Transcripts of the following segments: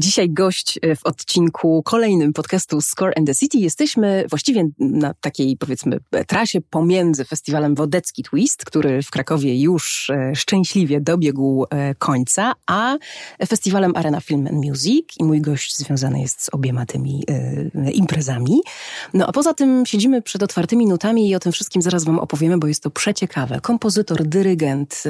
Dzisiaj gość e, w odcinku kolejnym podcastu Score and the City. Jesteśmy właściwie na takiej, powiedzmy, trasie pomiędzy festiwalem Wodecki Twist, który w Krakowie już e, szczęśliwie dobiegł e, końca, a festiwalem Arena Film and Music. I mój gość związany jest z obiema tymi imprezami. No a poza tym siedzimy przed otwartymi nutami i o tym wszystkim zaraz wam opowiemy, bo jest to przeciekawe. Kompozytor, dyrygent,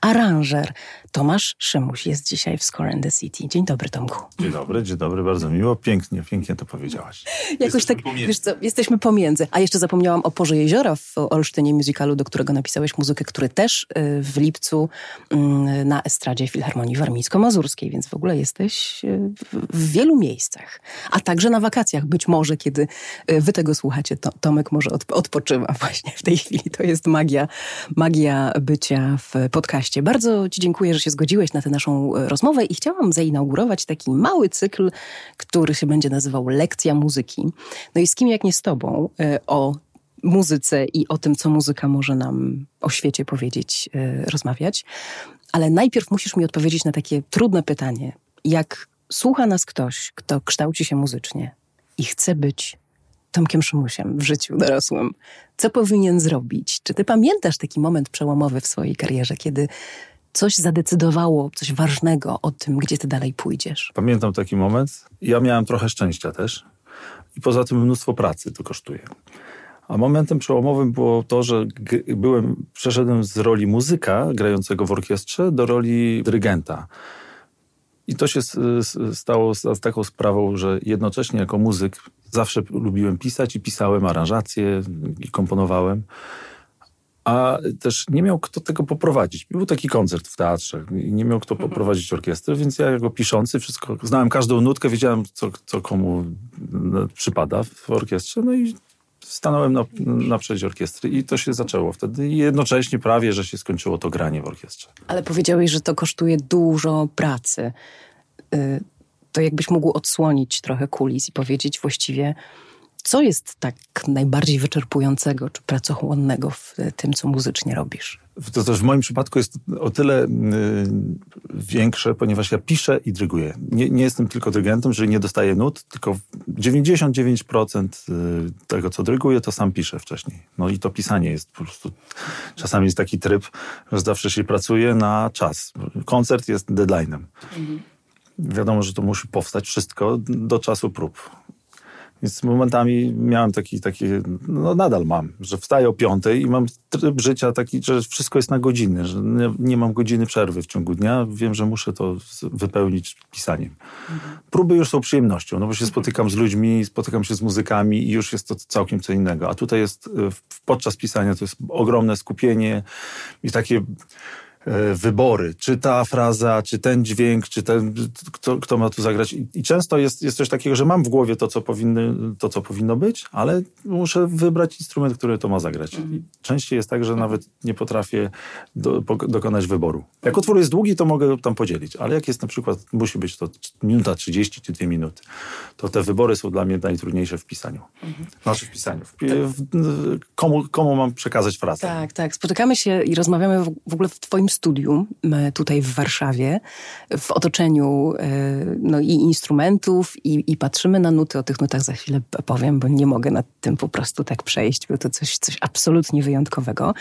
aranżer Tomasz Szymuś jest dzisiaj w Score and the City. Dzień dobry, Tomku. Dzień dobry, dzień dobry, bardzo miło. Pięknie, pięknie to powiedziałaś. Jakoś jesteśmy tak, pomiędzy. wiesz co, jesteśmy pomiędzy. A jeszcze zapomniałam o Porze Jeziora w Olsztynie Musicalu, do którego napisałeś muzykę, który też y, w lipcu mm, na estradzie Filharmonii Warmińsko-Mazurskiej, więc w ogóle jesteś y, w wielu miejscach. A także na wakacjach, być może, kiedy y, wy tego słuchacie, to Tomek może odpoczywa właśnie w tej chwili. To jest magia, magia bycia w podcaście. Bardzo ci dziękuję, że się zgodziłeś na tę naszą rozmowę i chciałam zainaugurować taki taki mały cykl, który się będzie nazywał Lekcja Muzyki. No i z kim jak nie z tobą e, o muzyce i o tym, co muzyka może nam o świecie powiedzieć, e, rozmawiać. Ale najpierw musisz mi odpowiedzieć na takie trudne pytanie. Jak słucha nas ktoś, kto kształci się muzycznie i chce być Tomkiem Szymusiem w życiu dorosłym, co powinien zrobić? Czy ty pamiętasz taki moment przełomowy w swojej karierze, kiedy coś zadecydowało, coś ważnego o tym, gdzie ty dalej pójdziesz? Pamiętam taki moment. Ja miałem trochę szczęścia też. I poza tym mnóstwo pracy to kosztuje. A momentem przełomowym było to, że byłem, przeszedłem z roli muzyka grającego w orkiestrze do roli dyrygenta. I to się stało z taką sprawą, że jednocześnie jako muzyk zawsze lubiłem pisać i pisałem aranżacje i komponowałem a też nie miał kto tego poprowadzić. Był taki koncert w teatrze i nie miał kto mhm. poprowadzić orkiestry, więc ja jako piszący wszystko, znałem każdą nutkę, wiedziałem co, co komu przypada w orkiestrze, no i stanąłem na, na przedzie orkiestry i to się zaczęło wtedy i jednocześnie prawie, że się skończyło to granie w orkiestrze. Ale powiedziałeś, że to kosztuje dużo pracy. Y, to jakbyś mógł odsłonić trochę kulis i powiedzieć właściwie co jest tak najbardziej wyczerpującego czy pracochłonnego w tym, co muzycznie robisz? To też w moim przypadku jest o tyle y, większe, ponieważ ja piszę i dryguję. Nie, nie jestem tylko dyrygentem, że nie dostaję nut, tylko 99% y, tego, co dryguję, to sam piszę wcześniej. No i to pisanie jest po prostu... Czasami jest taki tryb, że zawsze się pracuje na czas. Koncert jest deadline'em. Mhm. Wiadomo, że to musi powstać wszystko do czasu prób. Więc momentami miałem taki, taki, no nadal mam, że wstaję o piątej i mam tryb życia taki, że wszystko jest na godziny, że nie, nie mam godziny przerwy w ciągu dnia. Wiem, że muszę to wypełnić pisaniem. Mhm. Próby już są przyjemnością, no bo się spotykam z ludźmi, spotykam się z muzykami i już jest to całkiem co innego. A tutaj jest, podczas pisania to jest ogromne skupienie i takie wybory, czy ta fraza, czy ten dźwięk, czy ten, kto, kto ma tu zagrać. I, I, często jest, jest coś takiego, że mam w głowie to co, powinny, to, co powinno być, ale muszę wybrać instrument, który to ma zagrać. Mhm. Częściej jest tak, że nawet nie potrafię do, po, dokonać wyboru. Jak utwór jest długi, to mogę tam podzielić, ale jak jest na przykład, musi być to minuta 30 czy dwie minuty, to te wybory są dla mnie najtrudniejsze w pisaniu. Mhm. Znaczy w pisaniu. W, w, komu, komu mam przekazać frazę? Tak, tak. Spotykamy się i rozmawiamy w, w ogóle w twoim studium tutaj w Warszawie, w otoczeniu e, no, i instrumentów, i, i patrzymy na nuty. O tych nutach za chwilę powiem, bo nie mogę nad tym po prostu tak przejść. Było to coś, coś absolutnie wyjątkowego.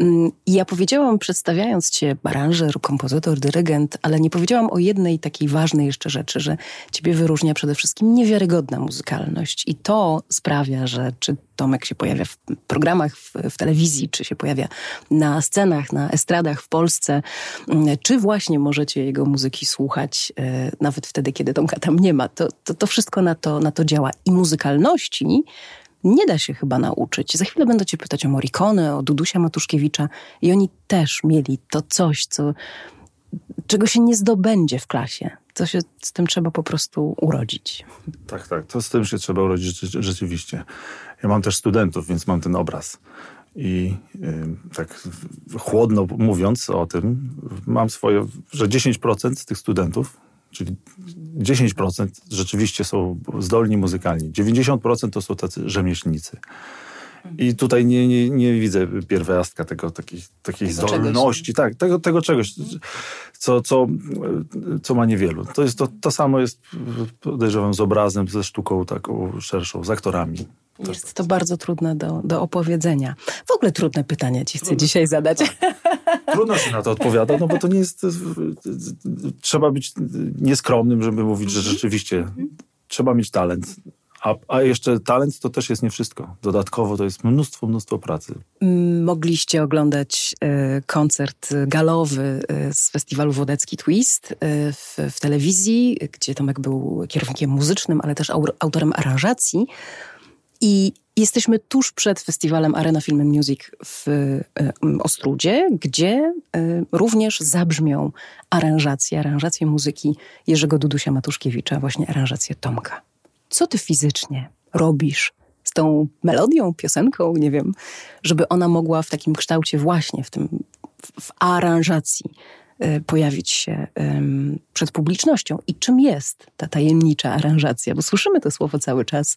Mm, I ja powiedziałam, przedstawiając cię, aranżer, kompozytor, dyrygent, ale nie powiedziałam o jednej takiej ważnej jeszcze rzeczy, że ciebie wyróżnia przede wszystkim niewiarygodna muzykalność. I to sprawia, że czy Tomek się pojawia w programach w, w, telewizji, czy się pojawia na scenach, na estradach w Polsce, mm, czy właśnie możecie jego muzyki słuchać e, nawet wtedy, kiedy Tomka tam nie ma. To, to, to wszystko na to, na to działa. I muzykalności nie da się chyba nauczyć. Za chwilę będę cię pytać o Morricone, o Dudusia Matuszkiewicza i oni też mieli to coś, co, czego się nie zdobędzie w klasie. To się z tym trzeba po prostu urodzić. Tak, tak. To z tym się trzeba urodzić rzeczywiście. Ja mam też studentów, więc mam ten obraz. I y, tak chłodno mówiąc o tym, mam swoje, że 10% tych studentów, czyli 10% rzeczywiście są zdolni muzykalnie, 90% to są tacy rzemieślnicy. I tutaj nie, nie, nie widzę pierwiastka tego, takiej, takiej tego zdolności, czegoś. tak, tego, tego czegoś, co, co, co ma niewielu. To, jest to, to samo jest, podejrzewam, z obrazem, ze sztuką taką szerszą, z aktorami. Jest to bardzo trudne do, do opowiedzenia. W ogóle trudne pytania ci chcę trudne. dzisiaj zadać. Tak. Trudno się na to odpowiada, no bo to nie jest... Trzeba być nieskromnym, żeby mówić, że rzeczywiście trzeba mieć talent. A, a, jeszcze talent to też jest nie wszystko. Dodatkowo to jest mnóstwo, mnóstwo pracy. Mogliście oglądać y, koncert galowy y, z festiwalu Wodecki Twist y, w, w, telewizji, gdzie Tomek był kierownikiem muzycznym, ale też autorem aranżacji. I jesteśmy tuż przed festiwalem Arena Film Music w Ostrudzie, gdzie również zabrzmią aranżacje, aranżacje muzyki Jerzego Dudusia Matuszkiewicza, właśnie aranżacje Tomka co ty fizycznie robisz z tą melodią, piosenką, nie wiem, żeby ona mogła w takim kształcie właśnie, w tym, w, aranżacji y, pojawić się przed publicznością. I czym jest ta tajemnicza aranżacja? Bo słyszymy to słowo cały czas.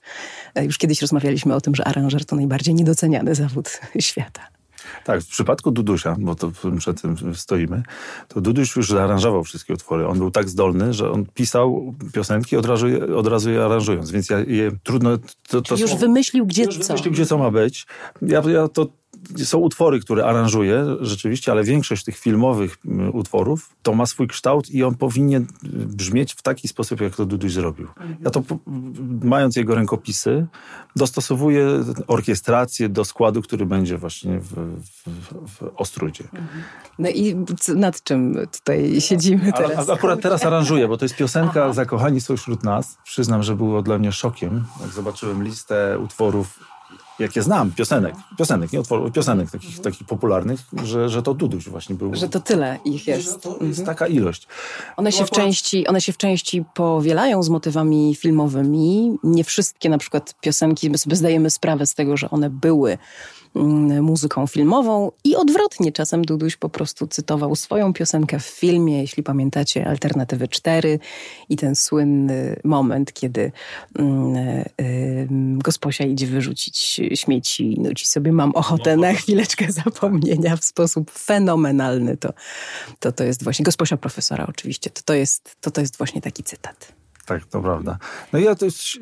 Y, już kiedyś rozmawialiśmy o tym, że aranżer to najbardziej niedoceniany zawód świata. Tak, w przypadku Dudusia, bo to przed tym stoimy, to Duduś już zaaranżował wszystkie utwory. On był tak zdolny, że on pisał piosenki od razu, od razu je aranżując, więc ja je trudno... To, to już wymyślił, gdzie już co. wymyślił, gdzie co ma być. Ja, ja to są utwory, które aranżuję rzeczywiście, ale większość tych filmowych utworów to ma swój kształt i on powinien brzmieć w taki sposób, jak to Duduś zrobił. Ja to, mając jego rękopisy, dostosowuję orkiestrację do składu, który będzie właśnie w, w, w. No i nad czym tutaj siedzimy teraz? Ale, akurat teraz aranżuję, bo to jest piosenka Aha. Zakochani są wśród nas. Przyznam, że było dla mnie szokiem, jak zobaczyłem listę utworów jakie znam, piosenek, piosenek, nie piosenek takich, takich popularnych, że, że to Duduś właśnie był. Że to tyle ich jest. to jest mhm. taka ilość. One się, w części, one się w części powielają z motywami filmowymi. Nie wszystkie na przykład piosenki, my sobie zdajemy sprawę z tego, że one były muzyką filmową i odwrotnie. Czasem Duduś po prostu cytował swoją piosenkę w filmie, jeśli pamiętacie Alternatywy 4 i ten słynny moment, kiedy mm, gosposia idzie wyrzucić śmieci i nuci sobie mam ochotę na chwileczkę zapomnienia w sposób fenomenalny. To, to, to jest właśnie, gosposia profesora oczywiście, to, to, jest, to, to jest właśnie taki cytat. Tak, to prawda. No ja też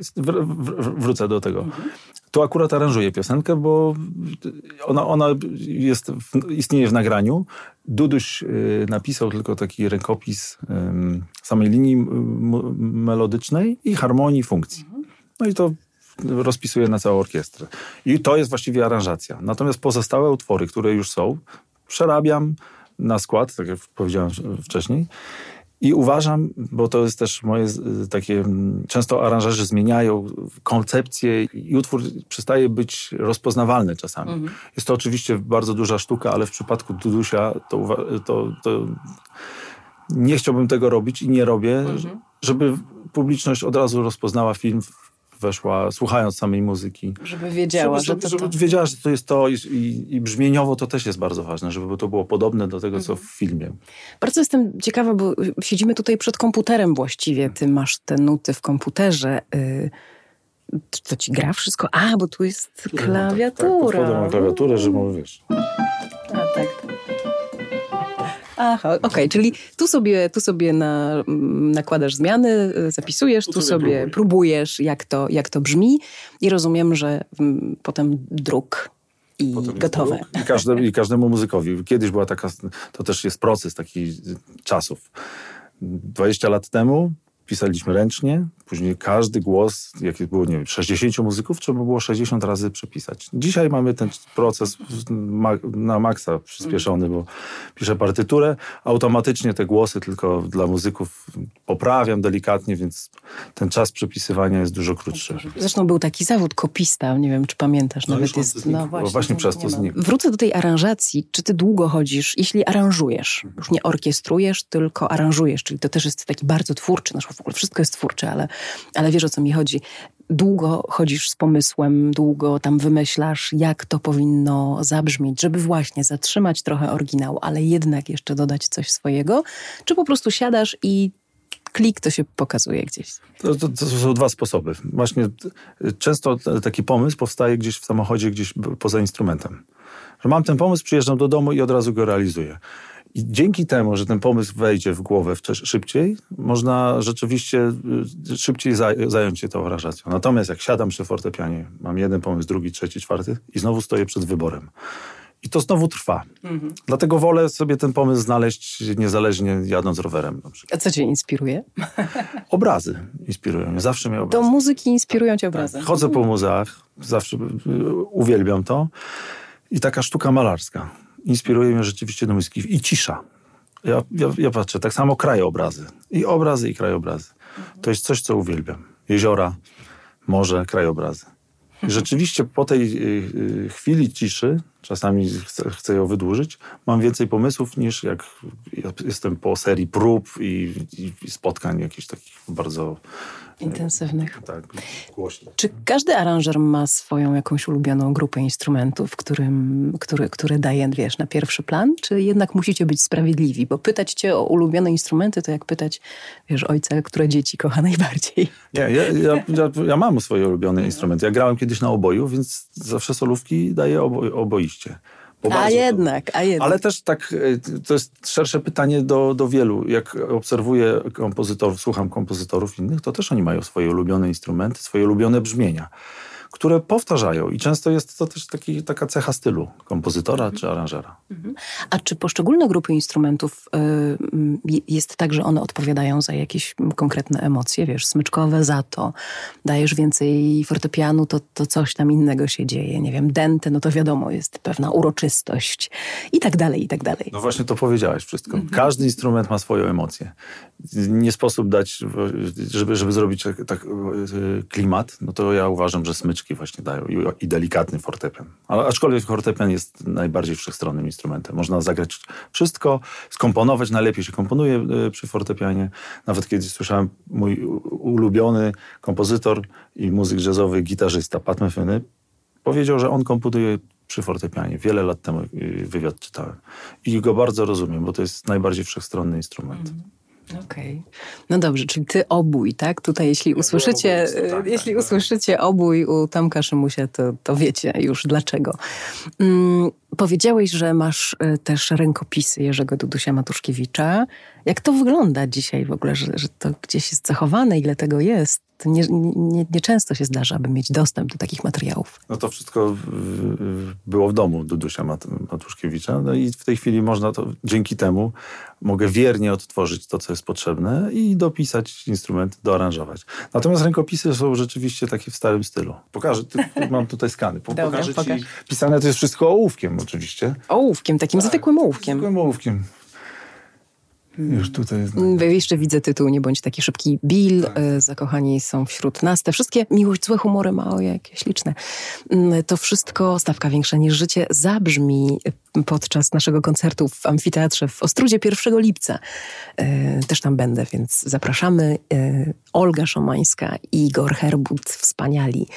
wrócę do tego. Tu akurat aranżuję piosenkę, bo ona, ona jest, istnieje w nagraniu. Duduś y, napisał tylko taki rękopis samej linii melodycznej i harmonii funkcji. No i to rozpisuje na całą orkiestrę. I to jest właściwie aranżacja. Natomiast pozostałe utwory, które już są, przerabiam na skład, tak jak powiedziałem wcześniej. I uważam, bo to jest też moje takie, często aranżerzy zmieniają koncepcję i utwór przestaje być rozpoznawalny czasami. Mhm. Jest to oczywiście bardzo duża sztuka, ale w przypadku Dudusia to, to, to nie chciałbym tego robić i nie robię, mhm. żeby publiczność od razu rozpoznała film weszła, słuchając samej muzyki. Żeby wiedziała, żeby, że to, żeby to... wiedziała, że to jest to i, i, i, brzmieniowo to też jest bardzo ważne, żeby to było podobne do tego, co w mhm. filmie. Bardzo jestem ciekawa, bo siedzimy tutaj przed komputerem właściwie. Ty masz te nuty w komputerze. Y to ci gra wszystko? A, bo tu jest klawiatura. Tak, tak, mam klawiaturę, że mówisz. A, tak. Aha, okej, okay, czyli tu sobie, tu sobie na, mm, nakładasz zmiany, zapisujesz, tu, tu sobie, sobie próbujesz, jak to, jak to brzmi i rozumiem, że m, potem druk i Potem gotowe. I, każdemu, I każdemu muzykowi. Kiedyś była taka, to też jest proces taki czasów. 20 lat temu pisaliśmy ręcznie, później każdy głos, jaki było, nie wiem, 60 muzyków, trzeba było 60 razy przepisać. Dzisiaj mamy ten proces na maksa przyspieszony, bo piszę partyturę, automatycznie te głosy tylko dla muzyków poprawiam delikatnie, więc ten czas przepisywania jest dużo krótszy. Zresztą był taki zawód kopista, nie wiem, czy pamiętasz, no nawet jest... No właśnie, właśnie przez to znikł. Wrócę do tej aranżacji. Czy ty długo chodzisz, jeśli aranżujesz, już nie orkiestrujesz, tylko aranżujesz, czyli to też jest taki bardzo twórczy nasz w ogóle wszystko jest twórcze, ale, ale wiesz o co mi chodzi. Długo chodzisz z pomysłem, długo tam wymyślasz, jak to powinno zabrzmieć, żeby właśnie zatrzymać trochę oryginał, ale jednak jeszcze dodać coś swojego, czy po prostu siadasz i klik, to się pokazuje gdzieś. To, to, to są dwa sposoby. Właśnie często taki pomysł powstaje gdzieś w samochodzie, gdzieś poza instrumentem. Że mam ten pomysł, przyjeżdżam do domu i od razu go realizuję. I dzięki temu, że ten pomysł wejdzie w głowę szybciej, można rzeczywiście y, szybciej zająć się tą aranżacją. Natomiast jak siadam przy fortepianie, mam jeden pomysł, drugi, trzeci, czwarty i znowu stoję przed wyborem. I to znowu trwa. Mhm. Dlatego wolę sobie ten pomysł znaleźć niezależnie jadąc rowerem. A co cię inspiruje? Obrazy inspirują mnie. Zawsze mnie obrazy. Do muzyki inspirują cię obrazy. Tak. Chodzę po muzeach, zawsze y, uwielbiam to. I taka sztuka malarska inspiruje mnie rzeczywiście do muzyki. I cisza. Ja, ja, ja patrzę, tak samo krajobrazy. I obrazy, i krajobrazy. To jest coś, co uwielbiam. Jeziora, morze, krajobrazy. I rzeczywiście po tej y, y, chwili ciszy, czasami chcę, chcę, ją wydłużyć, mam więcej pomysłów niż jak jestem po serii prób i, i spotkań jakichś takich bardzo intensywnych. Tak, głośno. Czy każdy aranżer ma swoją jakąś ulubioną grupę instrumentów, którym, który, które daje, wiesz, na pierwszy plan? Czy jednak musicie być sprawiedliwi? Bo pytać cię o ulubione instrumenty, to jak pytać, wiesz, ojca, które dzieci kocha najbardziej. Nie, ja, ja, ja, ja mam swoje ulubione instrumenty. Ja grałem kiedyś na oboju, więc zawsze solówki daję obo, oboiście. A jednak, a jednak. Ale też tak, e, to jest szersze pytanie do, do wielu. Jak obserwuję kompozytorów, słucham kompozytorów innych, to też oni mają swoje ulubione instrumenty, swoje ulubione brzmienia które powtarzają i często jest to też taki, taka cecha stylu kompozytora mhm. czy aranżera. Mhm. A czy poszczególne grupy instrumentów y, jest tak, że one odpowiadają za jakieś konkretne emocje, wiesz, smyczkowe za to, dajesz więcej fortepianu, to, to coś tam innego się dzieje, nie wiem, dente, no to wiadomo, jest pewna uroczystość i tak dalej, i tak dalej. No właśnie to powiedziałeś wszystko. Mhm. Każdy instrument ma swoją emocję. Nie sposób dać, żeby, żeby zrobić tak, tak y, klimat, no to ja uważam, że smycz właśnie dają i, i delikatny fortepian. Ale aczkolwiek fortepian jest najbardziej wszechstronnym instrumentem. Można zagrać wszystko, skomponować, najlepiej się komponuje e, przy fortepianie. Nawet kiedyś słyszałem mój ulubiony kompozytor i muzyk jazzowy, gitarzysta Pat Metheny powiedział, że on komponuje przy fortepianie. Wiele lat temu e, wywiad czytałem. I go bardzo rozumiem, bo to jest najbardziej wszechstronny instrument. Mm. Okej. Okay. No dobrze, czyli ty obój, tak? Tutaj jeśli usłyszycie, tak, tak, jeśli tak, usłyszycie obój u Tomka Szymusia, to, to wiecie już dlaczego. Powiedziałeś, że masz y, też rękopisy Jerzego Dudusia Matuszkiewicza. Jak to wygląda dzisiaj w ogóle, że, że to gdzieś jest zachowane, ile tego jest? Nieczęsto nie, nie, często się zdarza, aby mieć dostęp do takich materiałów. No to wszystko było w domu Dudusia Matuszkiewicza. No i w tej chwili można to, dzięki temu mogę wiernie odtworzyć to, co jest potrzebne i dopisać instrument, doaranżować. Natomiast rękopisy są rzeczywiście takie w starym stylu. Pokażę, mam tutaj skany. Dobra, Pokażę pokaż. ci, pisane to jest wszystko ołówkiem oczywiście. Ołówkiem, takim tak, zwykłym ołówkiem. Zwykłym ołówkiem. Już tutaj jest. Jeszcze widzę tytuł Nie bądź taki szybki. Bill, tak. E, zakochani są wśród nas. Te wszystkie miłość, złe humory, mało jakie śliczne. Mm, to wszystko, stawka większa niż życie, zabrzmi podczas naszego koncertu w Amfiteatrze w Ostrudzie 1 lipca. E, też tam będę, więc zapraszamy. Olga Szomańska i Igor Herbut, wspaniali,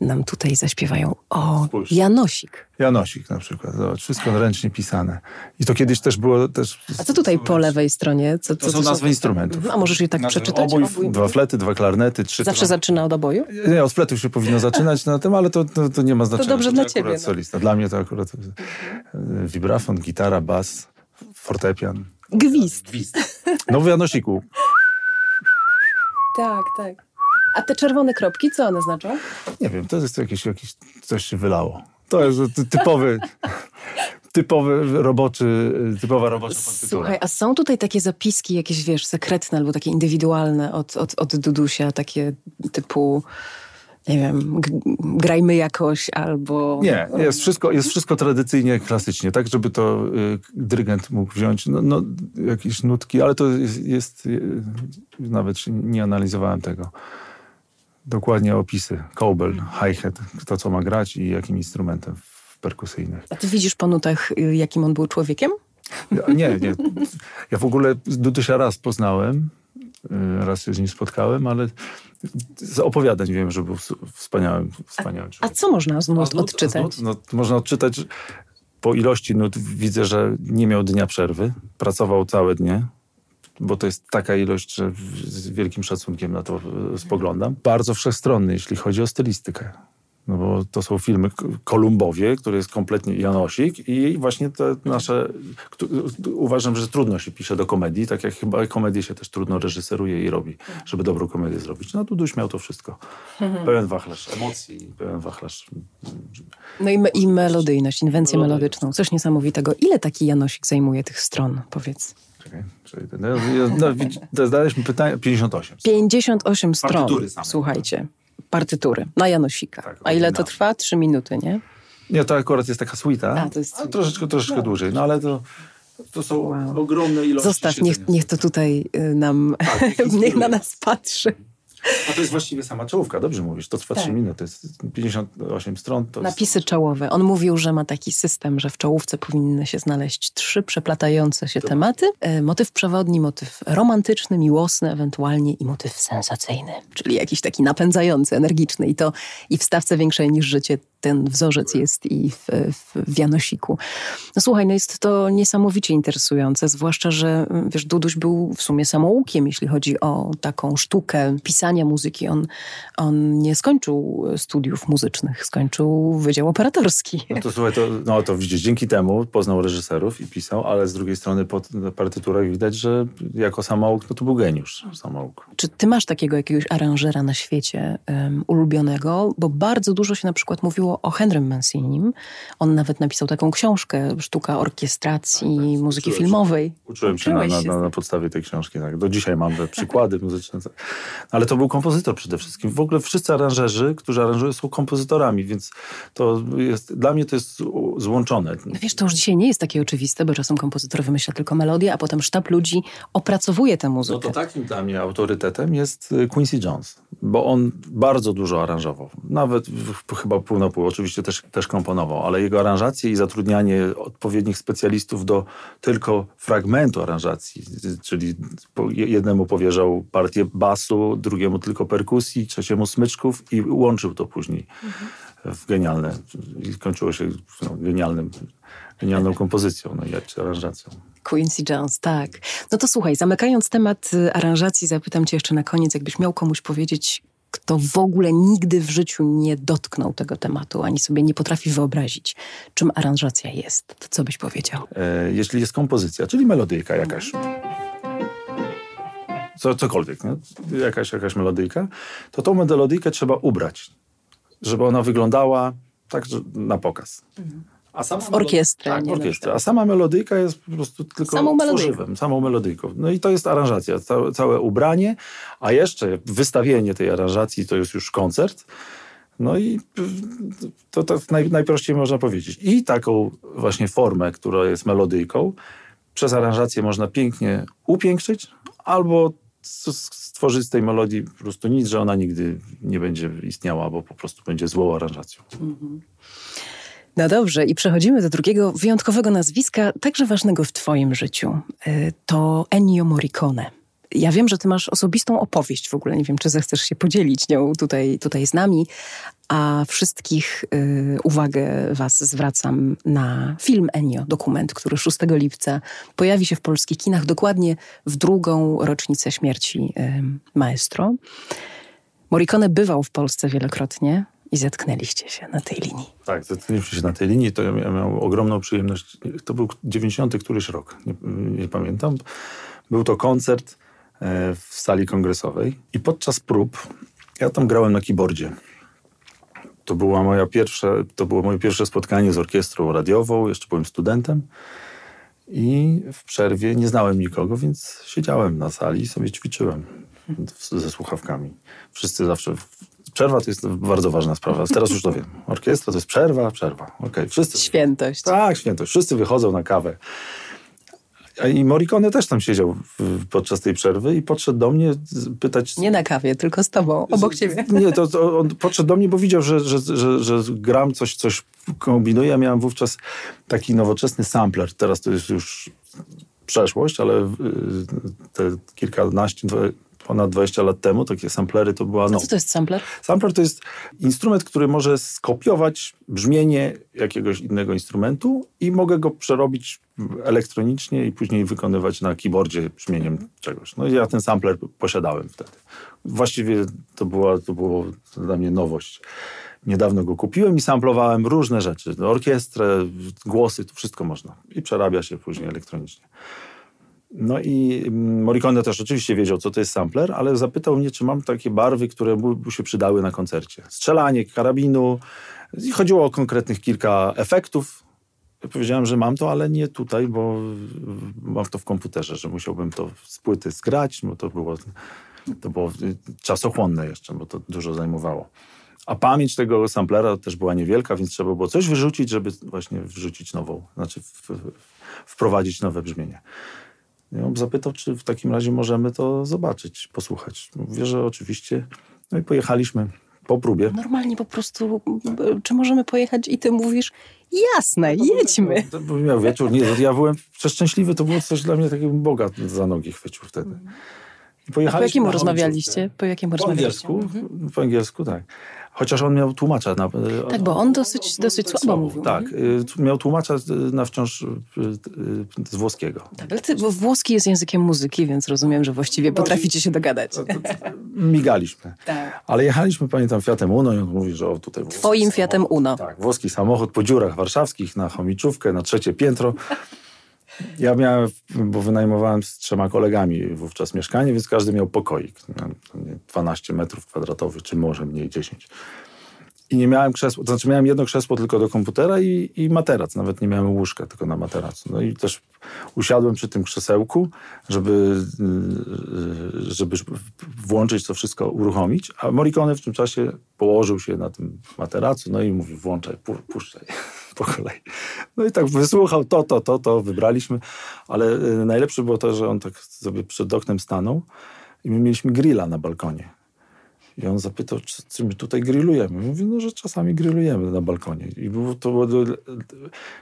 nam tutaj zaśpiewają. O, Spójrz. Janosik. Janosik na przykład. Zobacz, wszystko ręcznie pisane. I to kiedyś też było... Też, A co tutaj po lewej stronie? Co, to, to są nazwy instrumentów. A możesz je tak znaczy, przeczytać? Obój, obój, dwa flety, dwa klarnety, trzy... Zawsze zaczyna od oboju? Nie, od fletów się powinno zaczynać na tym, ale to, to, to nie ma znaczenia. To dobrze to dla ciebie. No. solista. Dla mnie to akurat mhm. vibrafon, gitara, bas, fortepian. Gwizd. Gwizd. No w Janosiku. Tak, tak. A te czerwone kropki, co one znaczą? Nie wiem, to jest jakieś, jakieś coś się wylało. To jest typowy, typowy roboczy, typowa robocza. Słuchaj, a są tutaj takie zapiski jakieś, wiesz, sekretne albo takie indywidualne od, od, od Dudusia, takie typu nie wiem, grajmy jakoś albo... Nie, jest wszystko, jest wszystko tradycyjnie, klasycznie, tak, żeby to y, dyrygent mógł wziąć no, no, jakieś nutki, ale to jest, jest y, nawet nie analizowałem tego. Dokładnie opisy, cowbell, hi-hat, kto co ma grać i jakim instrumentem perkusyjnych. A ty widzisz po nutach, y, jakim on był człowiekiem? Ja, nie, nie. Ja w ogóle Dudusia raz poznałem, y, raz się z nim spotkałem, ale z opowiadań wiem, że był wspaniałym, wspaniałym a, a co można z nut odczytać? Nut, no, można odczytać, po ilości nut widzę, że nie miał dnia przerwy, pracował całe dnie, bo to jest taka ilość, że z wielkim szacunkiem na to e, spoglądam. Bardzo wszechstronny, jeśli chodzi o stylistykę. No bo to są filmy Kolumbowie, który jest kompletnie Janosik i właśnie te nasze... Uważam, że trudno się pisze do komedii, tak jak chyba komedię się też trudno reżyseruje i robi, żeby dobrą komedię zrobić. No Duduś miał to wszystko. Pełen wachlarz emocji, pełen wachlarz... No i, me, i melodyjność, inwencję melodyczną. Coś niesamowitego. Ile taki Janosik zajmuje tych stron, powiedz? Czekaj, no, no, no, zadaliśmy pytanie, 58. 58 stron, słuchajcie partytury na Janosika. Tak, A ile to trwa? Trzy minuty, nie? Nie, to akurat jest taka suita. A, to jest troszeczkę, troszeczkę no. dłużej, no ale to... To są wow. ogromne ilości. Zostaw, niech, niech to tutaj y, nam, tak, niech na nas patrzy. A to jest właściwie sama czołówka, dobrze mówisz. To trwa tak. 3 minuty, to jest 58 stron. Napisy jest... czołowe. On mówił, że ma taki system, że w czołówce powinny się znaleźć trzy przeplatające się to... tematy. E, motyw przewodni, motyw romantyczny, miłosny ewentualnie i motyw sensacyjny. Czyli jakiś taki napędzający, energiczny. I to i w stawce większej niż życie ten wzorzec jest i w, w Janosiku. No słuchaj, no jest to niesamowicie interesujące, zwłaszcza, że wiesz, Duduś był w sumie samoukiem, jeśli chodzi o taką sztukę pisania muzyki. On, on nie skończył studiów muzycznych, skończył Wydział Operatorski. No to słuchaj, to, no to widzisz, dzięki temu poznał reżyserów i pisał, ale z drugiej strony po partyturach widać, że jako samouk, no to był geniusz samouk. Czy ty masz takiego jakiegoś aranżera na świecie um, ulubionego? Bo bardzo dużo się na przykład mówiło o Henrym Mancinim. On nawet napisał taką książkę, sztuka orkiestracji tak, tak. muzyki uczyłem filmowej. Się, uczyłem się na, na, na, podstawie tej książki. Tak. Do dzisiaj mam te przykłady muzyczne. Ale to był kompozytor przede wszystkim. W ogóle wszyscy aranżerzy, którzy aranżują są kompozytorami, więc to jest, dla mnie to jest złączone. Wiesz, to już dzisiaj nie jest takie oczywiste, bo czasem kompozytor wymyśla tylko melodię, a potem sztab ludzi opracowuje tę muzykę. No to takim dla mnie autorytetem jest y, Quincy Jones, bo on bardzo dużo aranżował. Nawet chyba pół na pół oczywiście też, też komponował, ale jego aranżacje i zatrudnianie odpowiednich specjalistów do tylko fragmentu aranżacji, czyli jednemu powierzał partię basu, drugiemu tylko perkusji, trzeciemu smyczków i łączył to później mhm. w genialne, i skończyło się no, genialnym, genialną kompozycją, no i aranżacją. Quincy Jones, tak. No to słuchaj, zamykając temat aranżacji, zapytam cię jeszcze na koniec, jakbyś miał komuś powiedzieć, kto w ogóle nigdy w życiu nie dotknął tego tematu, ani sobie nie potrafi wyobrazić, czym aranżacja jest, to co byś powiedział? E, jeśli jest kompozycja, czyli melodyjka jakaś, co, cokolwiek, nie? Jakaś, jakaś melodyjka, to tą melodyjkę trzeba ubrać, żeby ona wyglądała tak na pokaz. Mhm. A sama w orkiestrę. Tak, orkiestrę. A sama melodyjka jest po prostu tylko samą tworzywem, samą melodyjką. No i to jest aranżacja, całe, całe ubranie, a jeszcze wystawienie tej aranżacji to jest już koncert. No i to, to naj, najprościej można powiedzieć. I taką właśnie formę, która jest melodyjką, przez aranżację można pięknie upiększyć, albo stworzyć z tej melodii po prostu nic, że ona nigdy nie będzie istniała, bo po prostu będzie złą aranżacją. Mhm. No dobrze, i przechodzimy do drugiego wyjątkowego nazwiska, także ważnego w Twoim życiu. Y, to Ennio Morricone. Ja wiem, że Ty masz osobistą opowieść w ogóle. Nie wiem, czy zechcesz się podzielić nią tutaj, tutaj z nami. A wszystkich y, uwagę Was zwracam na film Ennio, dokument, który 6 lipca pojawi się w polskich kinach, dokładnie w drugą rocznicę śmierci y, maestro. Morricone bywał w Polsce wielokrotnie i zetknęliście się na tej linii. Tak, zetknęliśmy się na tej linii. To ja miałem ogromną przyjemność. To był 90 któryś rok, nie, nie pamiętam. Był to koncert w sali kongresowej i podczas prób ja tam grałem na keyboardzie. To, była moja pierwsza, to było moje pierwsze spotkanie z orkiestrą radiową, jeszcze byłem studentem. I w przerwie nie znałem nikogo, więc siedziałem na sali i sobie ćwiczyłem ze słuchawkami. Wszyscy zawsze Przerwa to jest bardzo ważna sprawa. Teraz już to wiem. Orkiestra to jest przerwa, przerwa. Okay. Wszyscy, świętość. Tak, świętość. Wszyscy wychodzą na kawę. I Morricone też tam siedział podczas tej przerwy i podszedł do mnie pytać... Nie na kawie, tylko z tobą, obok ciebie. Nie, to, to on podszedł do mnie, bo widział, że, że, że, że gram, coś, coś kombinuję. Ja miałem wówczas taki nowoczesny sampler. Teraz to jest już przeszłość, ale y, te kilkanaście, ponad 20 lat temu, takie samplery to była... No. co to jest sampler? Sampler to jest instrument, który może skopiować brzmienie jakiegoś innego instrumentu i mogę go przerobić elektronicznie i później wykonywać na keyboardzie brzmieniem czegoś. No ja ten sampler posiadałem wtedy. Właściwie to była, to było dla mnie nowość. Niedawno go kupiłem i samplowałem różne rzeczy. Orkiestrę, głosy, to wszystko można. I przerabia się później elektronicznie. No i mm, Morricone też oczywiście wiedział, co to jest sampler, ale zapytał mnie, czy mam takie barwy, które mu się przydały na koncercie. Strzelanie karabinu. I chodziło o konkretnych kilka efektów. Ja powiedziałem, że mam to, ale nie tutaj, bo mam to w komputerze, że musiałbym to z płyty zgrać, bo to było, to było czasochłonne jeszcze, bo to dużo zajmowało. A pamięć tego samplera też była niewielka, więc trzeba było coś wyrzucić, żeby właśnie wrzucić nową, znaczy w, w, wprowadzić nowe brzmienie. Zapytał, czy w takim razie możemy to zobaczyć, posłuchać. Mówię, że oczywiście. No i pojechaliśmy po próbie. Normalnie po prostu, czy możemy pojechać i ty mówisz, jasne, no jedźmy. To, to, to miał wieczór, nie, ja byłem przeszczęśliwy, to było coś dla mnie takiego Boga za nogi chwycił wtedy. I A po jakiemu rozmawialiście? Po jakiemu po rozmawialiście? Angielsku, mhm. Po angielsku, tak. Chociaż on miał tłumacza. Na, tak, bo on dosyć, dosyć słabo, słabo mówił. Tak, y, miał tłumacza na wciąż y, y, z włoskiego. Tak, ale ty, bo włoski jest językiem muzyki, więc rozumiem, że właściwie potraficie się dogadać. Migaliśmy. Tak. Ale jechaliśmy, pamiętam, Fiatem Uno i on mówi, że o tutaj... Twoim Fiatem Uno. Tak, włoski samochód po dziurach warszawskich na chomiczówkę, na trzecie piętro. Ja miałem, bo wynajmowałem z trzema kolegami wówczas mieszkanie, więc każdy miał pokoik. 12 metrów kwadratowych, czy może mniej 10. I nie miałem krzesła, to znaczy miałem jedno krzesło tylko do komputera i, i materac. Nawet nie miałem łóżka, tylko na materacu. No i też usiadłem przy tym krzesełku, żeby, żeby włączyć to wszystko, uruchomić. A Morricone w tym czasie położył się na tym materacu, no i mówi, włączaj, puszczaj po kolei. No i tak wysłuchał to, to, to, to, wybraliśmy, ale y, najlepsze było to, że on tak sobie przed oknem stanął i my mieliśmy grilla na balkonie. I on zapytał, czy, czy my tutaj grillujemy. Mówi, no, że czasami grillujemy na balkonie. I było, to było,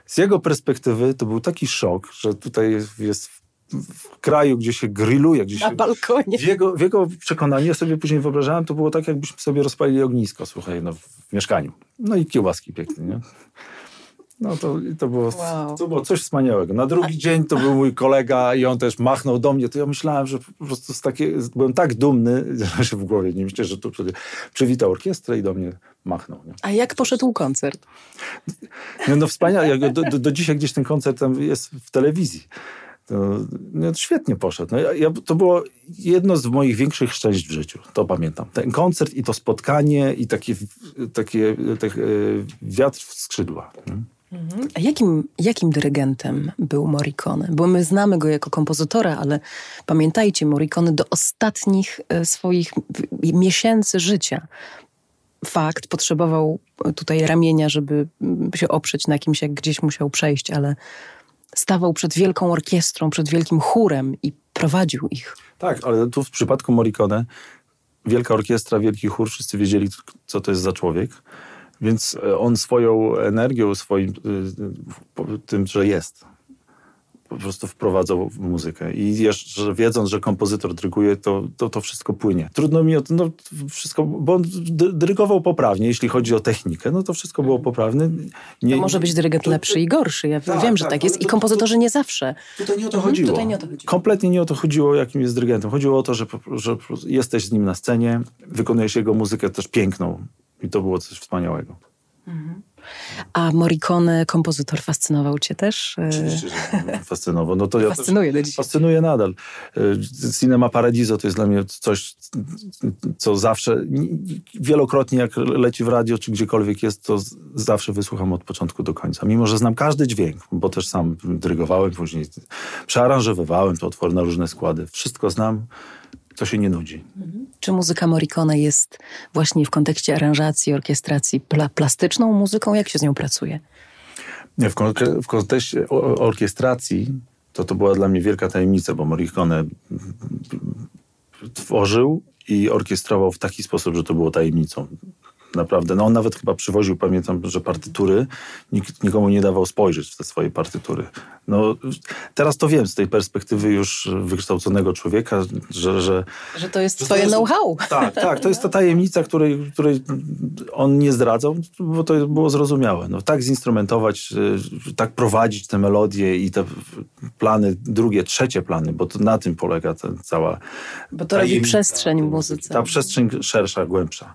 z jego perspektywy to był taki szok, że tutaj jest w, w kraju, gdzie się grilluje. Gdzie na się, balkonie. W jego, w jego przekonaniu, ja sobie później wyobrażałem, to było tak, jakbyśmy sobie rozpalili ognisko, słuchaj, no, w mieszkaniu. No i kiełbaski pięknie, nie? No to, to, było, wow. to było coś wspaniałego. Na drugi dzień to był mój kolega i on też machnął do mnie. To ja myślałem, że po prostu z takie, byłem tak dumny, że w głowie nie myślę, że tu przywitał orkiestrę i do mnie machnął. Nie? A jak poszedł koncert? No, no wspaniale. Do, do, do dzisiaj gdzieś ten koncert tam jest w telewizji. To, no, świetnie poszedł. No, ja, ja, to było jedno z moich większych szczęść w życiu. To pamiętam. Ten koncert i to spotkanie i takie, takie, takie wiatr w skrzydła. Nie? Mhm. A jakim, jakim dyrygentem był Morricone? Bo my znamy go jako kompozytora, ale pamiętajcie, Morricone do ostatnich e, swoich miesięcy życia fakt, potrzebował tutaj ramienia, żeby mm, się oprzeć na kimś, jak gdzieś musiał przejść, ale stawał przed wielką orkiestrą, przed wielkim chórem i prowadził ich. Tak, ale tu w przypadku Morricone wielka orkiestra, wielki chór, wszyscy wiedzieli, co to jest za człowiek. Więc e, on swoją energią, swoim e, tym, że jest, po prostu wprowadzał w muzykę. I jeszcze wiedząc, że kompozytor dryguje, to, to, to wszystko płynie. Trudno mi o to, no, wszystko, bo on dyrygował poprawnie, jeśli chodzi o technikę, no to wszystko było poprawne. Nie, to może być dyrygent lepszy i gorszy. Ja tak, wiem, że tak, tak jest. I kompozytorzy nie zawsze. Tutaj nie o to mhm, chodziło. Tutaj nie o to chodziło. Kompletnie nie o to chodziło, jakim jest dyrygentem. Chodziło o to, że, że jesteś z nim na scenie, wykonujesz jego muzykę też piękną. I to było coś wspaniałego. Mhm. A Morricone, kompozytor, fascynował cię też? Oczywiście, że fascynował. No to ja Fascynuje dzisiaj. Fascynuje nadal. E, Cinema Paradiso to jest dla mnie coś, co zawsze, wielokrotnie jak leci w radio, czy gdziekolwiek jest, to zawsze wysłucham od początku do końca. Mimo, że znam każdy dźwięk, bo też sam dyrygowałem, później przearanżowywałem te otwory na różne składy. Wszystko znam to się nie nudzi. Czy muzyka Morricone jest właśnie w kontekście aranżacji, orkiestracji pla plastyczną muzyką? Jak się z nią pracuje? Nie, w, kon w kontekście orkiestracji to to była dla mnie wielka tajemnica, bo Morricone tworzył i orkiestrował w taki sposób, że to było tajemnicą. Naprawdę. No on nawet chyba przywoził, pamiętam, że partytury, nikt nikomu nie dawał spojrzeć w te swoje partytury. No, teraz to wiem z tej perspektywy już wykształconego człowieka, że... Że, że to jest twoje know-how. Tak, tak. To jest ta tajemnica, której, której on nie zdradzał, bo to było zrozumiałe. No, tak zinstrumentować, y, tak prowadzić te melodie i te plany, drugie, trzecie plany, bo to na tym polega ta cała... Bo to robi przestrzeń w muzyce. Ta przestrzeń szersza, głębsza.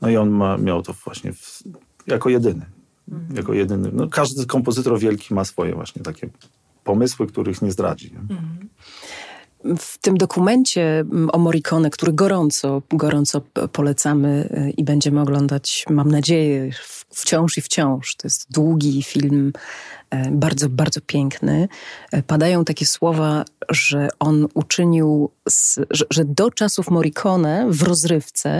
No i on ma, miał to właśnie w, jako jedyny. Mhm. Jako jedyny. No, każdy kompozytor wielki ma swoje właśnie takie pomysły, których nie zdradzi. Mhm. W tym dokumencie mm, o Morricone, który gorąco, gorąco polecamy y, i będziemy oglądać, mam nadzieję, wciąż i wciąż. To jest długi film, y, bardzo, bardzo piękny. Y, padają takie słowa, że on uczynił, z, że, że do czasów Morricone w rozrywce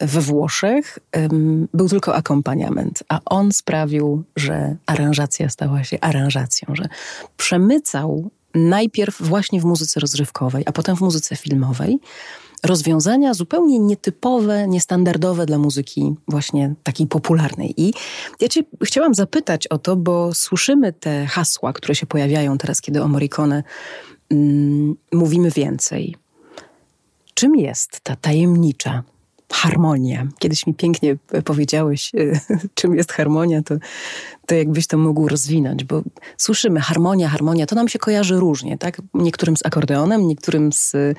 we Włoszech um, był tylko akompaniament, a on sprawił, że aranżacja stała się aranżacją, że przemycał najpierw właśnie w muzyce rozrywkowej, a potem w muzyce filmowej rozwiązania zupełnie nietypowe, niestandardowe dla muzyki właśnie takiej popularnej. I ja cię chciałam zapytać o to, bo słyszymy te hasła, które się pojawiają teraz, kiedy o Morricone mm, mówimy więcej. Czym jest ta tajemnicza harmonia. Kiedyś mi pięknie powiedziałeś, e, czym jest harmonia, to, to jakbyś to mógł rozwinąć, bo słyszymy harmonia, harmonia, to nam się kojarzy różnie, tak? Niektórym z akordeonem, niektórym z e,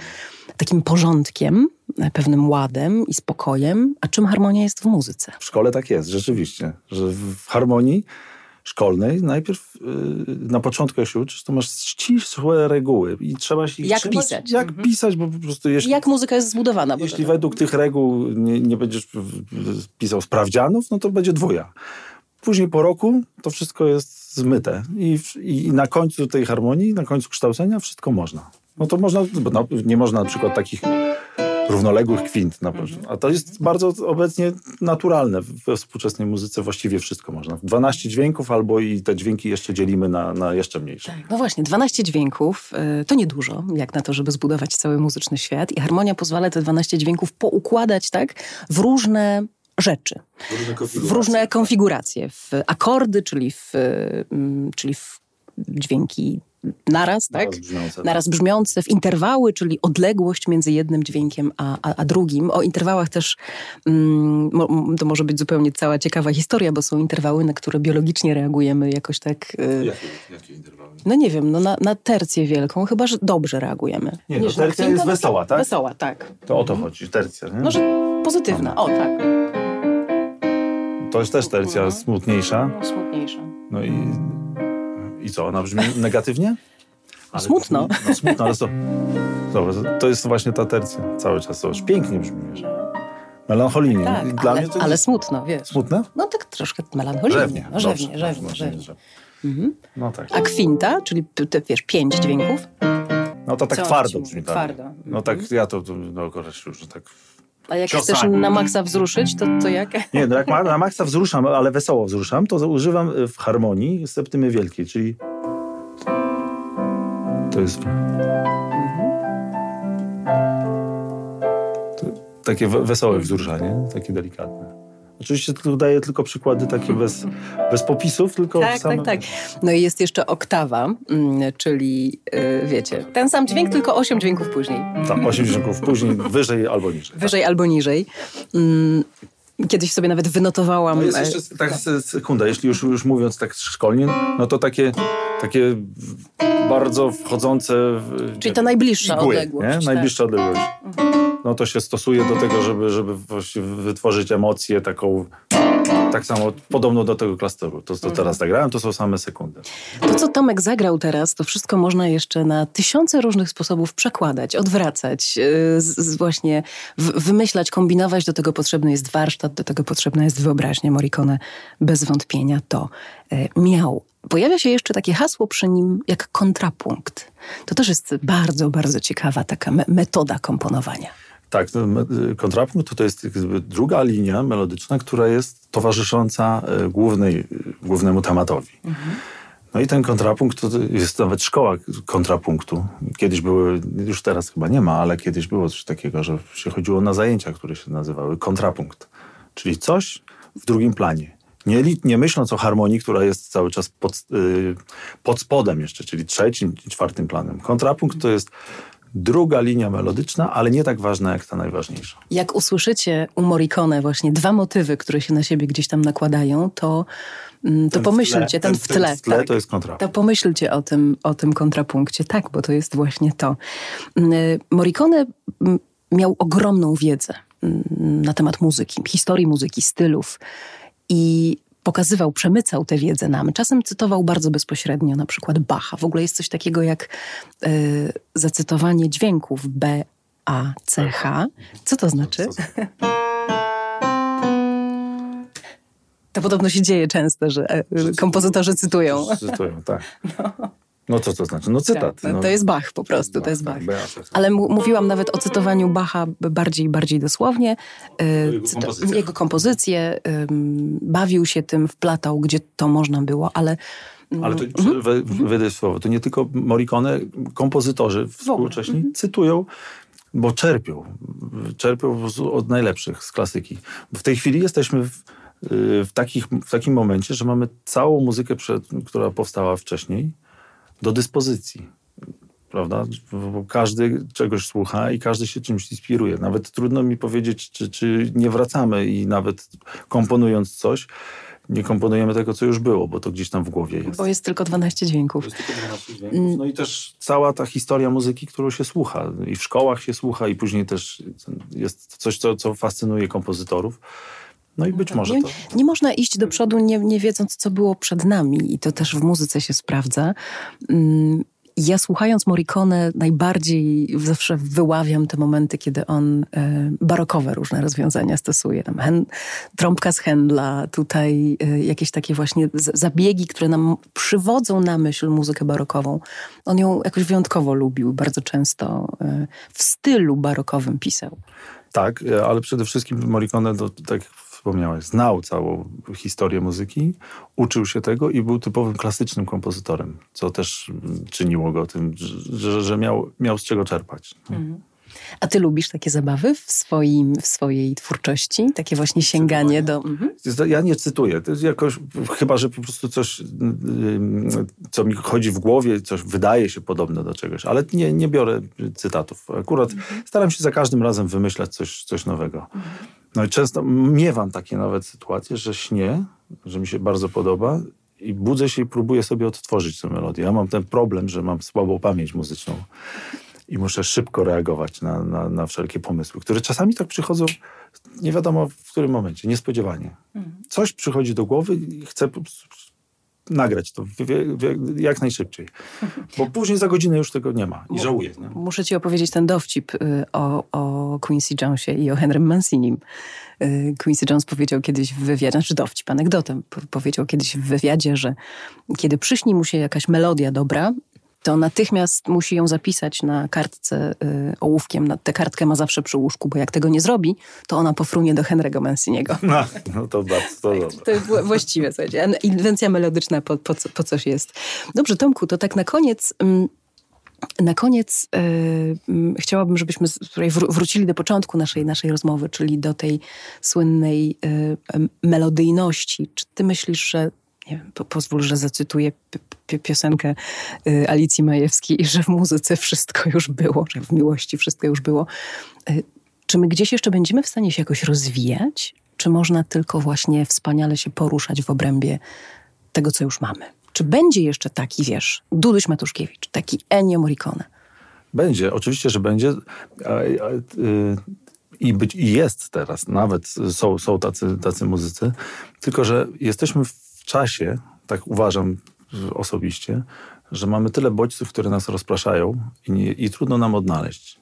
takim porządkiem, e, pewnym ładem i spokojem. A czym harmonia jest w muzyce? W szkole tak jest, rzeczywiście, że w harmonii szkolnej, najpierw yy, na początku jak się uczysz, to masz ścisłe reguły i trzeba się Jak trzymać, pisać. Jak mhm. pisać, bo po prostu jeśli... Jak muzyka jest zbudowana. Jeśli według tych reguł nie, nie będziesz pisał sprawdzianów, no to będzie dwuja. Później po roku to wszystko jest zmyte i, i na końcu tej harmonii, na końcu kształcenia wszystko można. No to można, no, nie można na przykład takich równoległych kwint. Na, a to jest bardzo obecnie naturalne we współczesnej muzyce. Właściwie wszystko można. 12 dźwięków albo i te dźwięki jeszcze dzielimy na, na jeszcze mniejsze. Tak, no właśnie, 12 dźwięków y, to niedużo, jak na to, żeby zbudować cały muzyczny świat. I harmonia pozwala te 12 dźwięków poukładać tak w różne rzeczy. Różne w różne konfiguracje. W akordy, czyli w, mm, czyli w dźwięki naraz, tak? Naraz brzmiące, tak. naraz brzmiące, w interwały, czyli odległość między jednym dźwiękiem a, a, a drugim. O interwałach też mm, to może być zupełnie cała ciekawa historia, bo są interwały, na które biologicznie reagujemy jakoś tak... Y... Jakie, jakie interwały? No nie wiem, no na, na tercję wielką chyba, że dobrze reagujemy. Nie, no tercja jest wesoła, tak? Wesoła, tak. To o to chodzi, tercja, nie? No, że pozytywna, o tak. To jest też tercja smutniejsza. No, smutniejsza. No i i co, ona brzmi negatywnie? Ale smutno. No smutno, ale to, to, to jest właśnie ta tercja cały czas. To już pięknie brzmi, wiesz. Melancholijnie. Tak, ale, to ale jest... smutno, wiesz. Smutne? No tak troszkę melancholijnie. Rzewnie, no, rzewnie, dobrze, rzewnie, dobrze, rzewnie. Mhm. No tak. A kwinta, czyli te, wiesz, pięć dźwięków? No to tak Co twardo brzmi. Tak. Twardo. No tak, mhm. ja to, no już tak a jak Ciosami. chcesz na maksa wzruszyć, to, to jak? Nie, no jak na maksa wzruszam, ale wesoło wzruszam, to używam w harmonii septymy wielkiej, czyli to jest to takie wesołe wzruszanie, takie delikatne. Oczywiście tu daję tylko przykłady takie bez, bez popisów, tylko tak, same... Tak, tak, No i jest jeszcze oktawa, mm, czyli yy, wiecie, ten sam dźwięk, tylko osiem dźwięków później. Tak, osiem dźwięków później, wyżej albo niżej. Wyżej tak. albo niżej. Kiedyś sobie nawet wynotowałam... No jest jeszcze, e, tak, sekunda, jeśli już, już mówiąc tak szkolnie, no to takie, takie bardzo wchodzące... W, Czyli to najbliższa igły, odległość. Nie? Tak. Najbliższa odległość. Mhm no to się stosuje do tego, żeby, żeby wytworzyć emocję taką tak samo podobno do tego klasteru. To, co mhm. teraz zagrałem, to są same sekundy. To, co Tomek zagrał teraz, to wszystko można jeszcze na tysiące różnych sposobów przekładać, odwracać, yy, z, właśnie w, wymyślać, kombinować. Do tego potrzebny jest warsztat, do tego potrzebna jest wyobraźnia. Morricone bez wątpienia to yy, miał. Pojawia się jeszcze takie hasło przy nim jak kontrapunkt. To też jest bardzo, bardzo ciekawa taka me metoda komponowania. Tak, kontrapunkt to jest druga linia melodyczna, która jest towarzysząca e, głównej, głównemu tematowi. Mhm. No i ten kontrapunkt to jest nawet szkoła kontrapunktu. Kiedyś były, już teraz chyba nie ma, ale kiedyś było coś takiego, że się chodziło na zajęcia, które się nazywały kontrapunkt. Czyli coś w drugim planie. Nie, nie myśląc o harmonii, która jest cały czas pod, yy, pod spodem jeszcze, czyli trzecim, czwartym planem. Kontrapunkt to jest druga linia melodyczna, ale nie tak ważna jak ta najważniejsza. Jak usłyszycie u Morricone właśnie dwa motywy, które się na siebie gdzieś tam nakładają, to, mm, to ten pomyślcie, ten, w tle. Ten w tle tak, to jest kontrapunkt. To pomyślcie o tym, o tym kontrapunkcie. Tak, bo to jest właśnie to. Mm, Morricone mm, miał ogromną wiedzę na temat muzyki, historii muzyki, stylów i pokazywał, przemycał tę wiedzę nam. Czasem cytował bardzo bezpośrednio, na przykład Bacha. W ogóle jest coś takiego jak y, zacytowanie dźwięków B, A, C, H. Co to znaczy? To podobno się dzieje często, że e, kompozytorzy cytują. Cytują, tak. No. No co to znaczy? No cytat. Tak, no. To jest Bach po prostu, to jest Bach. Ale mówiłam nawet o cytowaniu Bacha bardziej bardziej dosłownie. E, jego, kompozycje. jego kompozycje. Bawił się tym, wplatał, gdzie to można było, ale... Mm, ale to mhm. wejdę słowo, to nie tylko Morricone, kompozytorzy współcześni mhm. cytują bo czerpią. Czerpią od najlepszych z klasyki. W tej chwili jesteśmy w, w, takich, w takim momencie, że mamy całą muzykę, przed, która powstała wcześniej, do dyspozycji. Prawda? Bo każdy czegoś słucha i każdy się czymś inspiruje. Nawet trudno mi powiedzieć, czy, czy nie wracamy i nawet komponując coś, nie komponujemy tego, co już było, bo to gdzieś tam w głowie jest. Bo jest tylko 12 dźwięków. Jest tylko 12 dźwięków. Mm. No i też cała ta historia muzyki, którą się słucha. I w szkołach się słucha, i później też jest coś, co, co fascynuje kompozytorów. No i być tak. może nie, to... Nie można iść do przodu nie, nie wiedząc, co było przed nami i to też w muzyce się sprawdza. Mm, ja słuchając Morricone najbardziej zawsze wyławiam te momenty, kiedy on e, barokowe różne rozwiązania stosuje. Tam hen, trąbka z Händla, tutaj e, jakieś takie właśnie zabiegi, które nam przywodzą na myśl muzykę barokową. On ją jakoś wyjątkowo lubił, bardzo często e, w stylu barokowym pisał. Tak, ale przede wszystkim Morricone, to, tak wspomniałeś, znał całą historię muzyki, uczył się tego i był typowym klasycznym kompozytorem, co też czyniło go tym, że, że miał, miał z czego czerpać. Mhm. A ty lubisz takie zabawy w, swoim, w swojej twórczości? Takie właśnie sięganie do... Mhm. Ja nie cytuję. To jest jakoś, chyba, że po prostu coś, co mi chodzi w głowie, coś wydaje się podobne do czegoś, ale nie, nie biorę cytatów. Akurat mhm. staram się za każdym razem wymyślać coś, coś nowego. Mhm. No i często miewam takie nawet sytuacje, że śnię, że mi się bardzo podoba i budzę się i próbuję sobie odtworzyć tę melodię. Ja mam ten problem, że mam słabą pamięć muzyczną i muszę szybko reagować na, na, na wszelkie pomysły, które czasami tak przychodzą nie wiadomo w którym momencie, niespodziewanie. Mhm. Coś przychodzi do głowy i chcę nagrać to jak najszybciej. Bo później za godzinę już tego nie ma i żałuję. Nie? Muszę ci opowiedzieć ten dowcip y, o, o Quincy Jonesie i o Henrym Mancinim. Y, Quincy Jones powiedział kiedyś w wywiadzie, znaczy dowcip, anegdotę, powiedział kiedyś w wywiadzie, że kiedy przyśni mu się jakaś melodia dobra, to natychmiast musi ją zapisać na kartce y, ołówkiem. Tę kartkę ma zawsze przy łóżku, bo jak tego nie zrobi, to ona pofrunie do Henry'ego Manciniego. No, no to bardzo to tak, To jest właściwe, słuchajcie. Inwencja melodyczna po, po, po coś jest. Dobrze, Tomku, to tak na koniec... Mm, na koniec yy, chciałabym, żebyśmy wrócili do początku naszej, naszej rozmowy, czyli do tej słynnej yy, melodyjności. Czy ty myślisz, że nie wiem, po, pozwól, że zacytuję piosenkę y, Alicji Majewskiej, że w muzyce wszystko już było, że w miłości wszystko już było. Czy my gdzieś jeszcze będziemy w stanie się jakoś rozwijać? Czy można tylko właśnie wspaniale się poruszać w obrębie tego, co już mamy? Czy będzie jeszcze taki, wiesz, Duduś Matuszkiewicz, taki Ennio Morricone? Będzie, oczywiście, że będzie. Y, I, być, I jest teraz, nawet są, są tacy, tacy muzycy, tylko że jesteśmy w czasie, tak uważam osobiście, że mamy tyle bodźców, które nas rozpraszają i, nie, i trudno nam odnaleźć.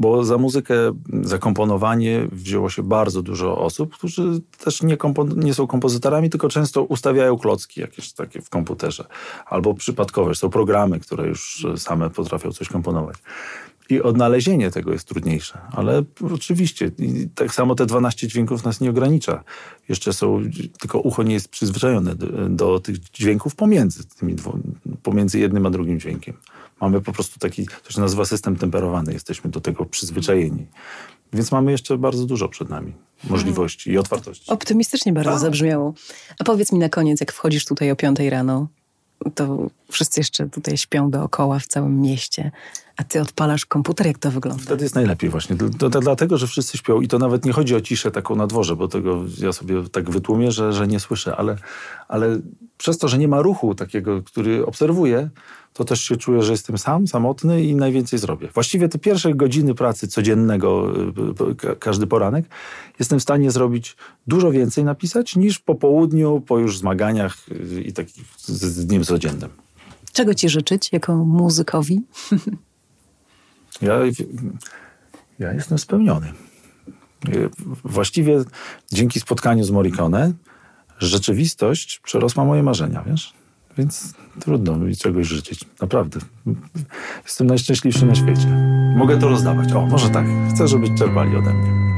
Bo za muzykę, za komponowanie wzięło się bardzo dużo osób, którzy też nie, nie, są kompozytorami, tylko często ustawiają klocki jakieś takie w komputerze. Albo przypadkowe. Są programy, które już same potrafią coś komponować. I odnalezienie tego jest trudniejsze. Ale oczywiście, tak samo te 12 dźwięków nas nie ogranicza. Jeszcze są, tylko ucho nie jest przyzwyczajone do, do tych dźwięków pomiędzy tymi dwo, pomiędzy jednym a drugim dźwiękiem. Mamy po prostu taki, to się nazywa system temperowany. Jesteśmy do tego przyzwyczajeni. Więc mamy jeszcze bardzo dużo przed nami możliwości i otwartości. Optymistycznie bardzo zabrzmiało. A powiedz mi na koniec, jak wchodzisz tutaj o 5 rano, to wszyscy jeszcze tutaj śpią dookoła w całym mieście, a ty odpalasz komputer, jak to wygląda? Wtedy jest najlepiej właśnie. To, to, dlatego, że wszyscy śpią i to nawet nie chodzi o ciszę taką na dworze, bo tego ja sobie tak wytłumię, że, że nie słyszę, ale, ale przez to, że nie ma ruchu takiego, który obserwuję, to też się czuję, że jestem sam, samotny i najwięcej zrobię. Właściwie te pierwsze godziny pracy codziennego, y, każdy poranek, jestem w stanie zrobić dużo więcej napisać niż po południu, po już zmaganiach y, i takich z dniem codziennym. Czego ci życzyć jako muzykowi? Ja, ja jestem spełniony. Właściwie dzięki spotkaniu z Morricone rzeczywistość przerosła moje marzenia, wiesz? Więc trudno mi czegoś życzyć. Naprawdę. Jestem najszczęśliwszy na świecie. Mogę to rozdawać. O, może tak. Chcę, żeby czerpali ode mnie.